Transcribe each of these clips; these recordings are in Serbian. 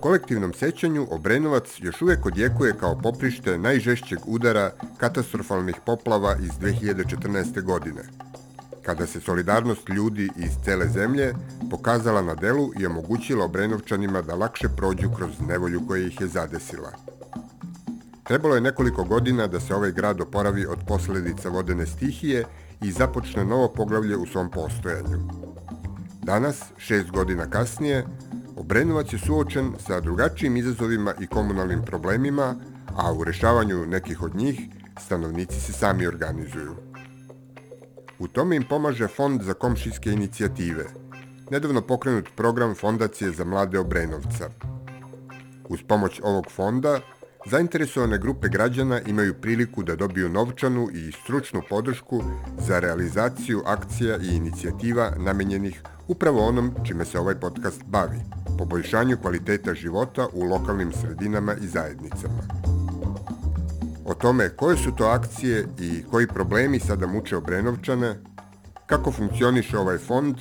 Kolektivnom sećanju Obrenovac još uvek odjekuje kao poprište najžešćeg udara katastrofalnih poplava iz 2014. godine, kada se solidarnost ljudi iz cele zemlje pokazala na delu i omogućila Obrenovčanima da lakše prođu kroz nevolju koja ih je zadesila. Trebalo je nekoliko godina da se ovaj grad oporavi od posledica vodene stihije i započne novo poglavlje u svom postojanju. Danas, šest godina kasnije, Obrenovac je suočen sa drugačijim izazovima i komunalnim problemima, a u rešavanju nekih od njih stanovnici se sami organizuju. U tome im pomaže Fond za komšijske inicijative, nedavno pokrenut program Fondacije za mlade Obrenovca. Uz pomoć ovog fonda, zainteresovane grupe građana imaju priliku da dobiju novčanu i stručnu podršku za realizaciju akcija i inicijativa namenjenih upravo onom čime se ovaj podcast bavi – poboljšanju kvaliteta života u lokalnim sredinama i zajednicama. O tome koje su to akcije i koji problemi sada muče Obrenovčane, kako funkcioniše ovaj fond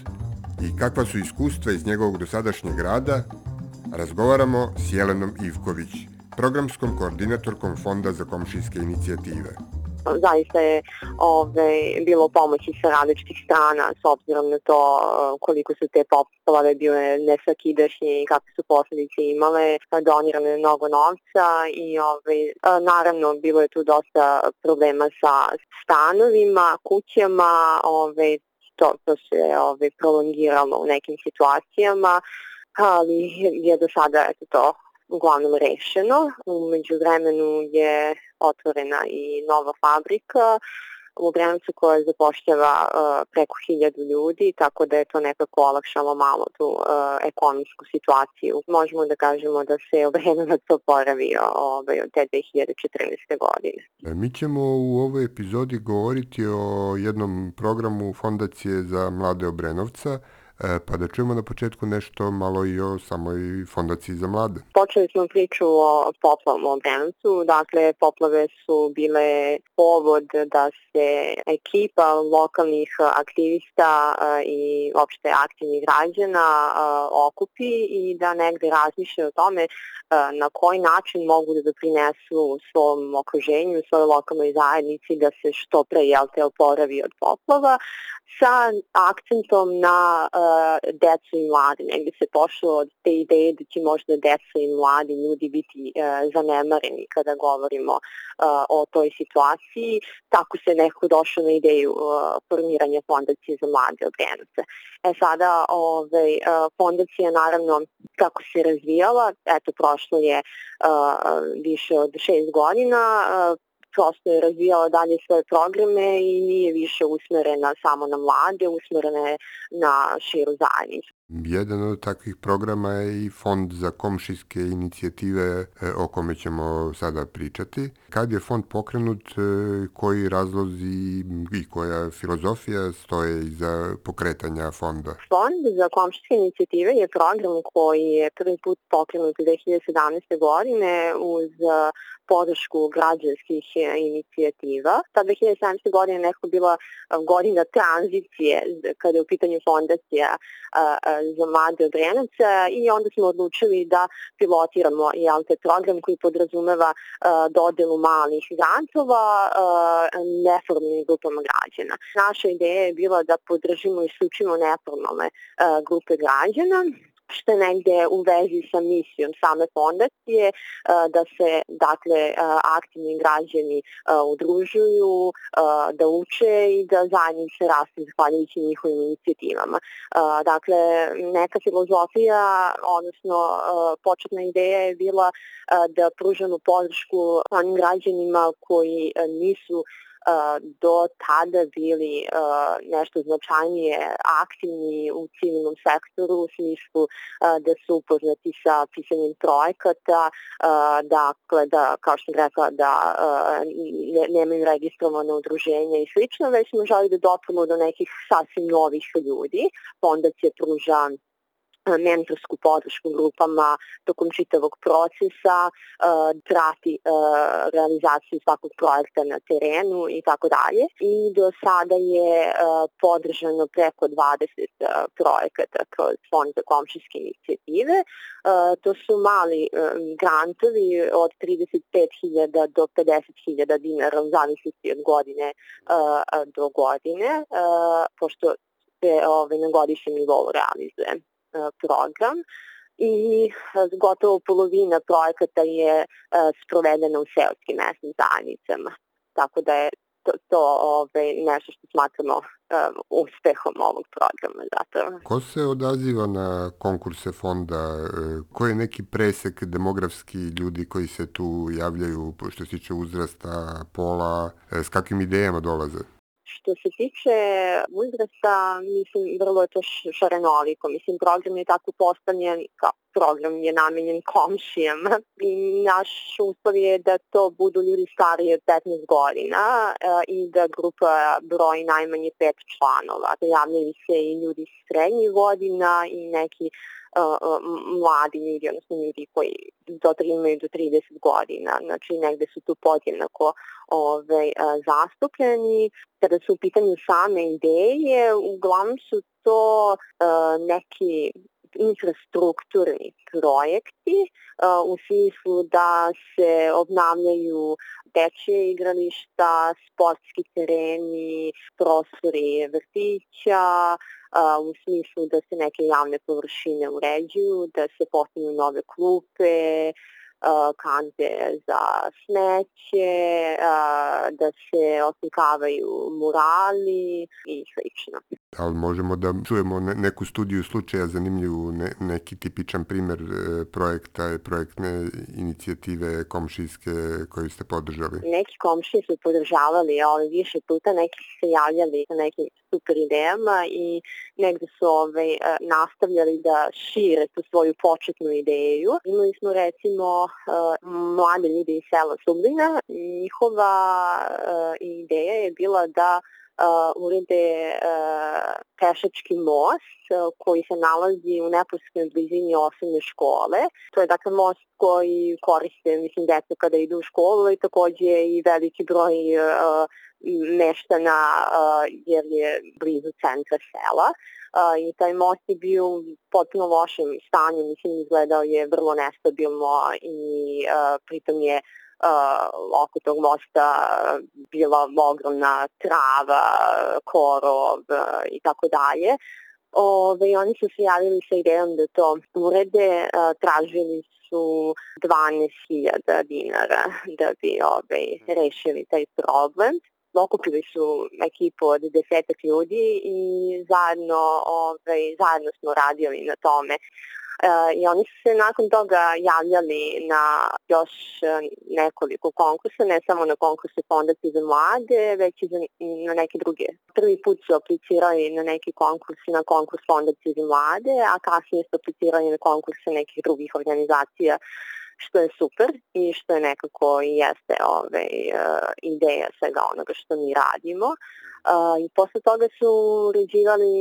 i kakva su iskustva iz njegovog dosadašnjeg rada, razgovaramo s Jelenom Ivković, programskom koordinatorkom Fonda za komšijske inicijative. Zaista je ove, bilo pomoći sa različitih strana s obzirom na to e, koliko su te poplave bile nesakidašnje i kakve su posledice imale, donirane mnogo novca i ove, naravno bilo je tu dosta problema sa stanovima, kućama, ove, to, to se ove, prolongiralo u nekim situacijama, ali je do sada eto to uglavnom rešeno. Umeđu vremenu je otvorena i nova fabrika u Obrenovcu koja zapošljava uh, preko hiljadu ljudi, tako da je to nekako olakšalo malo tu uh, ekonomsku situaciju. Možemo da kažemo da se Obrenovac oporavio ovaj, od te 2014. godine. E, mi ćemo u ovoj epizodi govoriti o jednom programu Fondacije za mlade Obrenovca, pa da čujemo na početku nešto malo i o samoj fondaciji za mlade. Počeli smo priču o poplavom u Obrenovcu. Dakle, poplave su bile povod da se ekipa lokalnih aktivista e, i opšte aktivnih građana e, okupi i da negde razmišlja o tome na koji način mogu da doprinesu svom okruženju, svojoj lokalnoj zajednici da se što pre jel te oporavi od poplava sa akcentom na decu i mladi. Negde se pošlo od te ideje da će možda deca i mladi ljudi biti uh, zanemareni kada govorimo uh, o toj situaciji. Tako se neko došao na ideju uh, formiranja fondacije za mlade Obrenovce. E sada ovaj, fondacija naravno kako se razvijala, eto prošlo je više od šest godina, prosto je razvijala dalje svoje programe i nije više usmerena samo na mlade, usmerena je na širu zajednicu. Jedan od takvih programa je i Fond za komšijske inicijative e, o kome ćemo sada pričati. Kad je fond pokrenut, e, koji razlozi i koja filozofija stoje iza pokretanja fonda? Fond za komšijske inicijative je program koji je prvi put pokrenut 2017. godine uz podršku građanskih inicijativa. Ta 2017. godina je nekako bila godina tranzicije kada je u pitanju fondacija za mlade Obrenovca i onda smo odlučili da pilotiramo jel, te program koji podrazumeva uh, dodelu malih grantova uh, neformalnim grupama građana. Naša ideja je bila da podržimo i isključimo neformalne uh, grupe građana što je negde u vezi sa misijom same fondacije, e, da se dakle e, aktivni građani e, udružuju, da uče i da zajednice rastu zahvaljujući njihovim inicijativama. Dakle, neka filozofija, odnosno početna ideja je bila da pružamo podršku onim građanima koji nisu do tada bili nešto značajnije aktivni u civilnom sektoru u smislu da su upoznati sa pisanjem projekata, dakle da, kao što sam rekla, da ne, nemaju registrovano udruženje i slično, već smo želi da dopremo do nekih sasvim novih ljudi. Fondacija pruža mentorsku podršku grupama tokom čitavog procesa, prati realizaciju svakog projekta na terenu i tako dalje. I do sada je podržano preko 20 projekata kroz Fond za komšijske inicijative. To su mali grantovi od 35.000 do 50.000 dinara u zavisnosti od godine do godine, pošto se ovaj, na godišnjem nivou realizuje. E, program i e, gotovo polovina projekata je e, sprovedena u seoskim mesnim zajednicama. Tako da je to, to ove, nešto što smatramo uspehom ovog programa zapravo. Ko se odaziva na konkurse fonda? Ko je neki presek demografski ljudi koji se tu javljaju što se tiče uzrasta, pola, s kakvim idejama dolaze? Što se tiče uzrasta, mislim, vrlo je to šarenoliko. Mislim, program je tako postavljen, kao program je namenjen komšijama i naš uslov je da to budu ljudi stariji od 15 godina e, i da grupa broji najmanje pet članova. Javljaju se i ljudi srednjih godina i neki mladi ljudi, odnosno ljudi koji do imaju do 30 godina, znači negde su tu podjednako ove, zastupljeni. Kada su u pitanju same ideje, uglavnom su to neki infrastrukturni projekti u smislu da se obnavljaju dečje igrališta, sportski tereni, prostori vrtića, u smislu da se neke javne površine uređuju, da se postavljaju nove klupe, kante za smeće, da se oslikavaju murali i slično. Ali možemo da čujemo neku studiju slučaja zanimljivu, ne, neki tipičan primer e, projekta projektne inicijative komšijske koju ste podržali? Neki komšije su podržavali, ali više puta neki se javljali sa nekim super idejama i negde su ovaj, e, nastavljali da šire tu svoju početnu ideju. Imali smo recimo e, mlade ljude iz sela Subina. Njihova ideja je bila da urede uh, pešački most uh, koji se nalazi u neposrednoj blizini osnovne škole. To je dakle most koji koriste, mislim, deca kada idu u školu i takođe i veliki broj uh, meštana uh, jer je blizu centra sela. Uh, i taj most je bio potpuno lošem stanju, mislim izgledao je vrlo nestabilno i uh, pritom je uh, oko tog mosta bila ogromna trava, korov uh, i tako dalje. Ove, oni su se javili sa idejom da to urede, uh, tražili su 12.000 dinara da bi ove, rešili taj problem okupili su ekipu od desetak ljudi i zajedno, ovaj, zajedno smo radili na tome. E, I oni su se nakon toga javljali na još nekoliko konkursa, ne samo na konkurse Fondacije za mlade, već i za, na neke druge. Prvi put su aplicirali na neki konkurs na konkurs Fondacije za mlade, a kasnije su aplicirali na konkurse nekih drugih organizacija što je super i što je nekako i jeste ovaj, uh, ideja svega onoga što mi radimo. Uh, I posle toga su uređivali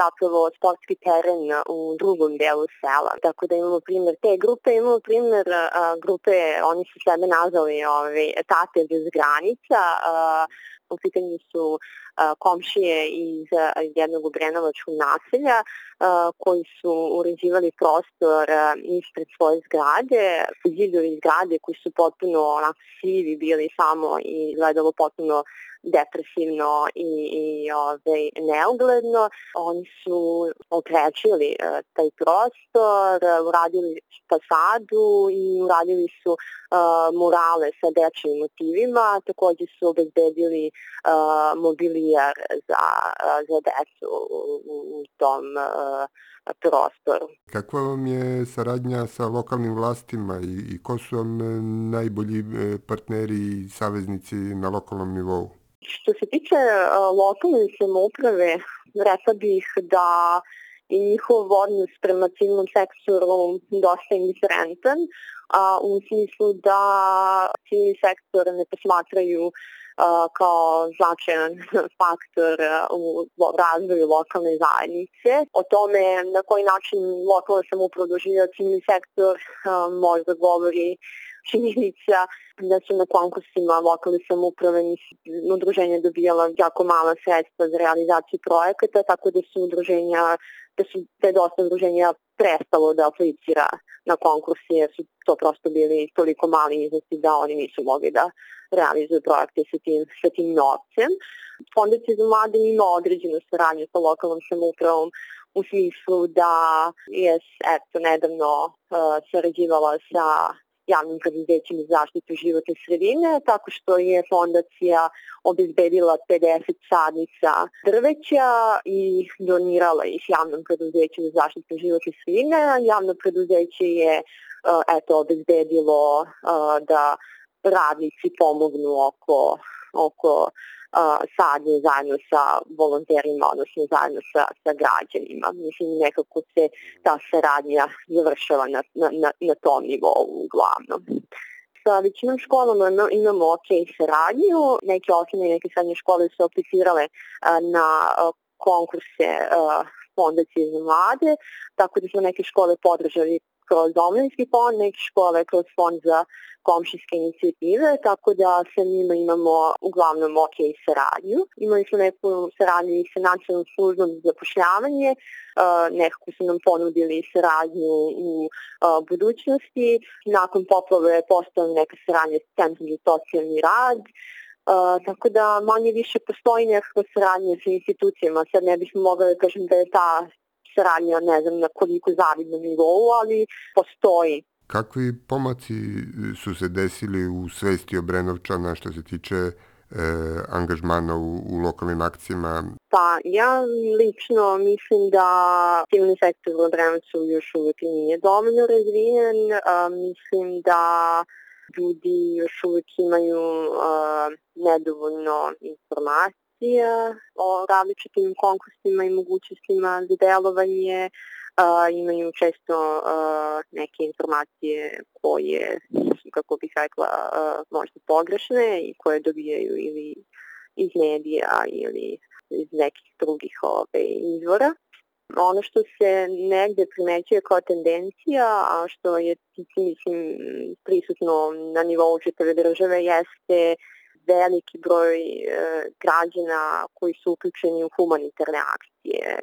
zapravo sportski teren u drugom delu sela. Tako da imamo primjer te grupe, imamo primjer uh, grupe, oni su sebe nazvali ovaj, Tate bez granica, uh, u pitanju su komšije iz jednog obrenovačkog naselja koji su uređivali prostor ispred svoje zgrade, zidovi zgrade koji su potpuno onako sivi bili samo i gledalo potpuno depresivno i, i ove, neugledno. Oni su okrečili uh, taj prostor, uradili fasadu i uradili su uh, murale sa dečjim motivima, takođe su obezbedili uh, mobilijar za, za decu u, u tom uh, prostoru. Kakva vam je saradnja sa lokalnim vlastima i, i ko su vam najbolji partneri i saveznici na lokalnom nivou? Što se tiče lokalne samouprave, rekla bih da i njihov odnos prema civilnom sektoru dosta indiferentan, a, u smislu da civilni sektor ne posmatraju kao značajan faktor u razvoju lokalne zajednice. O tome na koji način lokalna samouprava doživlja civilni sektor možda govori činjenica da su na konkursima lokalne samouprave udruženja dobijala jako mala sredstva za realizaciju projekata, tako da su udruženja da su da je dosta udruženja prestalo da aplicira na konkursi jer su to prosto bili toliko mali iznosi da oni nisu mogli da realizuju projekte sa tim, sa tim novcem. Fondacija za mlade ima određenu saradnju sa lokalnom samoupravom u smislu da je eto, nedavno uh, sarađivala sa javnim preduzećem za zaštitu životne sredine, tako što je fondacija obezbedila 50 sadnica drveća i donirala ih javnom preduzeću za zaštitu životne sredine. Javno preduzeće je eto, obezbedilo da radnici pomognu oko, oko sadnje zajedno sa volonterima, odnosno zajedno sa, sa građanima. Mislim, nekako se ta saradnja završava na, na, na, na tom nivou uglavnom. Sa većinom školama imamo ok saradnju, neke osnovne i neke srednje škole su aplicirale na konkurse fondacije za mlade, tako da su neke škole podržali kroz omlinski fond, neke škole kroz fond za komšijske inicijative, tako da sa njima imamo uglavnom ok saradnju. Imali smo neku saradnju i sa nacionalnom službom za zapošljavanje, nekako su nam ponudili saradnju u budućnosti. Nakon poplave je postala neka saradnja sa Centrom za socijalni rad, Uh, tako da manje više postoji nekakva saradnja sa institucijama. Sad ne bih mogla da kažem da je ta saradnja, ne znam na koliko zavidnom nivou, ali postoji. Kakvi pomaci su se desili u svesti Obrenovčana što se tiče e, angažmana u, u lokalnim akcijama? Pa ja lično mislim da civilni sektor u Obrenovcu još uvijek nije dovoljno razvijen. A, mislim da ljudi još uvijek imaju a, nedovoljno informacija informacija o različitim konkursima i mogućnostima za delovanje. Uh, imaju često uh, neke informacije koje kako bih rekla, uh, možda pogrešne i koje dobijaju ili iz medija ili iz nekih drugih ove, izvora. Ono što se negde primećuje kao tendencija, a što je mislim, prisutno na nivou čitave države, jeste veliki broj e, građana koji su uključeni u humanitarne akcije.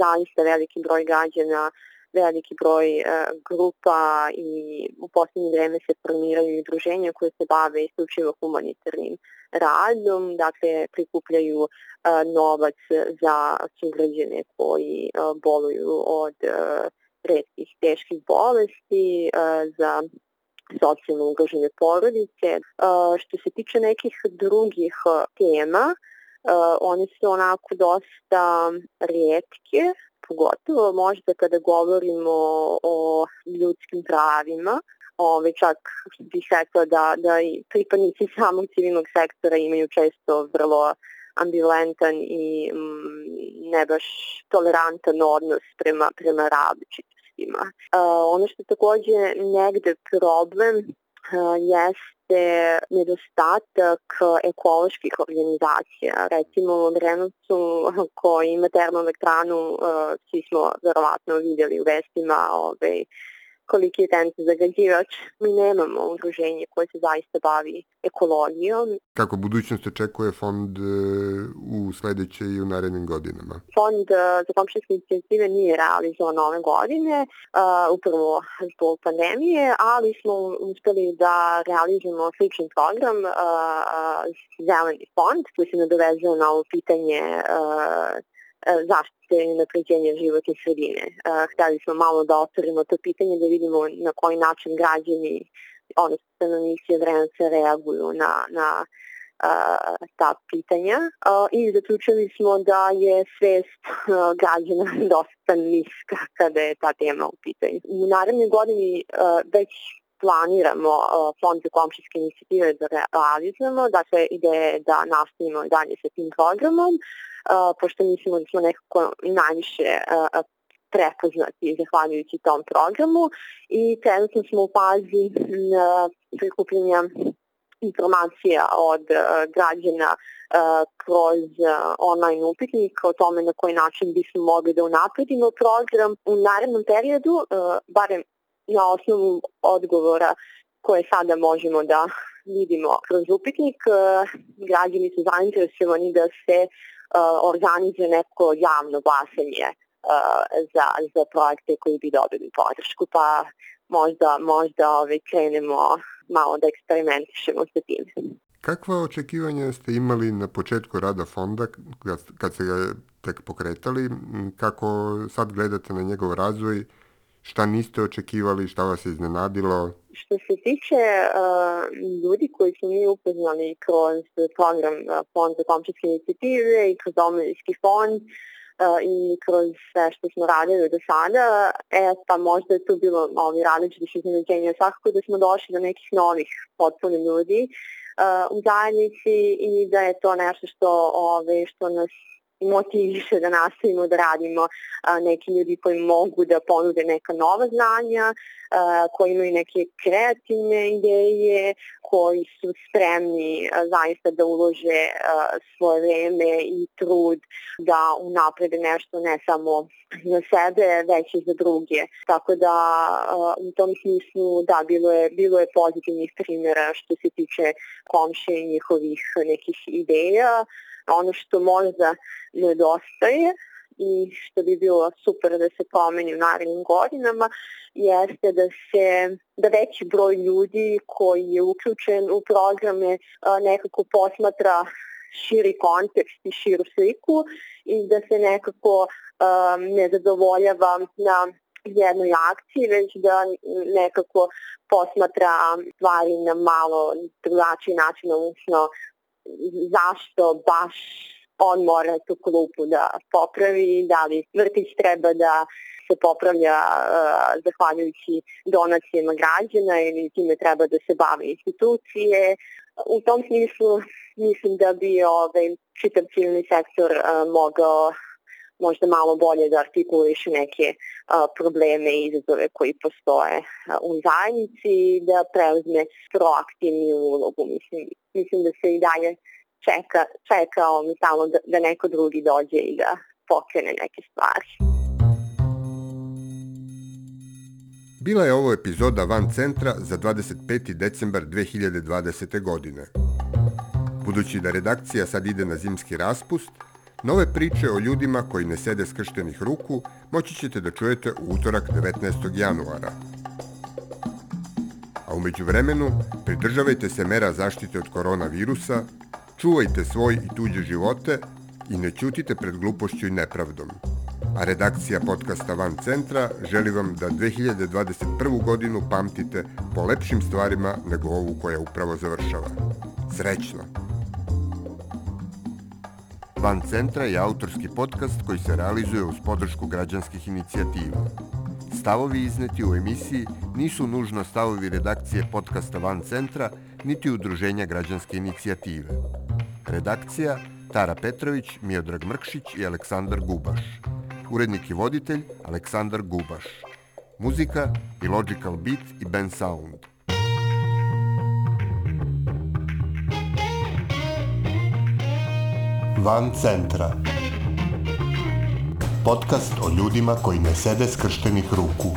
Zaista veliki broj građana, veliki broj e, grupa i u poslednje vreme se formiraju udruženja koje se bave isključivo humanitarnim radom, dakle prikupljaju e, novac za sugrađene koji boluju od redkih teških bolesti, za socijalno ugrožene porodice. Što se tiče nekih drugih tema, one su onako dosta rijetke, pogotovo možda kada govorimo o ljudskim pravima, ove, čak bih rekla da, da i pripadnici samog civilnog sektora imaju često vrlo ambivalentan i mm, ne baš tolerantan odnos prema, prema različitim mestima. Ono što je takođe negde problem jeste nedostatak ekoloških organizacija. Recimo u Drenovcu koji ima termoelektranu, svi smo verovatno vidjeli u vestima ove, koliki je ten zagađivač. Mi nemamo udruženje koje se zaista bavi ekologijom. Kako budućnost očekuje fond e, u sledeće i u narednim godinama? Fond e, za komšinske inicijative nije realizovan ove godine, uh, upravo zbog pandemije, ali smo uspeli da realizujemo slični program Zeleni fond koji se nadovezao na ovo pitanje zaštite i napređenja životne sredine. Hteli smo malo da otvorimo to pitanje, da vidimo na koji način građani, odnosno stanovnici Vrenaca reaguju na, na ta pitanja i zaključili smo da je svest građana dosta niska kada je ta tema u pitanju. U narednoj godini već planiramo uh, fond za komšijske inicijative da realizujemo, dakle ide da nastavimo dalje sa tim programom, uh, pošto mislimo da smo nekako najviše uh, prepoznati zahvaljujući tom programu i trenutno smo u fazi prikupljenja informacija od građana kroz online upitnik o tome na koji način bismo mogli da unapredimo program. U narednom periodu, barem na osnovu odgovora koje sada možemo da vidimo kroz upitnik. Građani su zainteresovani da se organizuje neko javno glasanje za, za projekte koji bi dobili podršku, pa možda, možda ove, ovaj, krenemo malo da eksperimentišemo sa tim. Kakva očekivanja ste imali na početku rada fonda kad ste ga tek pokretali? Kako sad gledate na njegov razvoj? Šta niste očekivali? Šta vas je iznenadilo? Što se tiče uh, ljudi koji su mi upoznali kroz program uh, Fond za komšinske inicijative i kroz Domovinski fond, uh, i kroz sve što smo radili do sada, e, pa možda je tu bilo ovi različitih iznenađenja. Svakako da smo došli do nekih novih potpuno ljudi uh, u zajednici i da je to nešto što, ove, što nas motiviše da nastavimo da radimo neki ljudi koji mogu da ponude neka nova znanja, koji imaju neke kreativne ideje, koji su spremni zaista da ulože svoje vreme i trud da unaprede nešto ne samo za sebe, već i za druge. Tako da u tom smislu da, bilo je, bilo je pozitivnih primjera što se tiče komše i njihovih nekih ideja. Ono što možda nedostaje i što bi bilo super da se pomeni u narednim godinama jeste da se da veći broj ljudi koji je uključen u programe nekako posmatra širi kontekst i širu sliku i da se nekako um, ne zadovoljava na jednoj akciji, već da nekako posmatra stvari na malo drugačiji način, odnosno zašto baš on mora tu klupu da popravi, da li vrtić treba da se popravlja uh, zahvaljujući donacijama građana ili time treba da se bave institucije. U tom smislu mislim da bi ovaj, čitav civilni sektor uh, mogao možda malo bolje da artikuliše neke uh, probleme i izazove koji postoje uh, u zajednici i da preuzme proaktivniju ulogu. Mislim, mislim da se i dalje čeka, čekao mi samo da, da neko drugi dođe i da pokrene neke stvari. Bila je ovo epizoda Van Centra za 25. decembar 2020. godine. Budući da redakcija sad ide na zimski raspust, nove priče o ljudima koji ne sede skrštenih ruku moći ćete da čujete u utorak 19. januara. Umeđu vremenu pridržavajte se mera zaštite od koronavirusa Čuvajte svoj i tuđe živote i ne ćutite pred glupošću i nepravdom. A redakcija podcasta Van Centra želi vam da 2021. godinu pamtite po lepšim stvarima nego ovu koja upravo završava. Srećno! Van Centra je autorski podcast koji se realizuje uz podršku građanskih inicijativa. Stavovi izneti u emisiji nisu nužno stavovi redakcije podcasta Van Centra, niti udruženja građanske inicijative. Redakcija Tara Petrović, Miodrag Mrkšić i Aleksandar Gubaš. Urednik i voditelj Aleksandar Gubaš. Muzika i Logical Beat i Ben Sound. Van centra. Podcast o ljudima koji ne sede skrštenih ruku.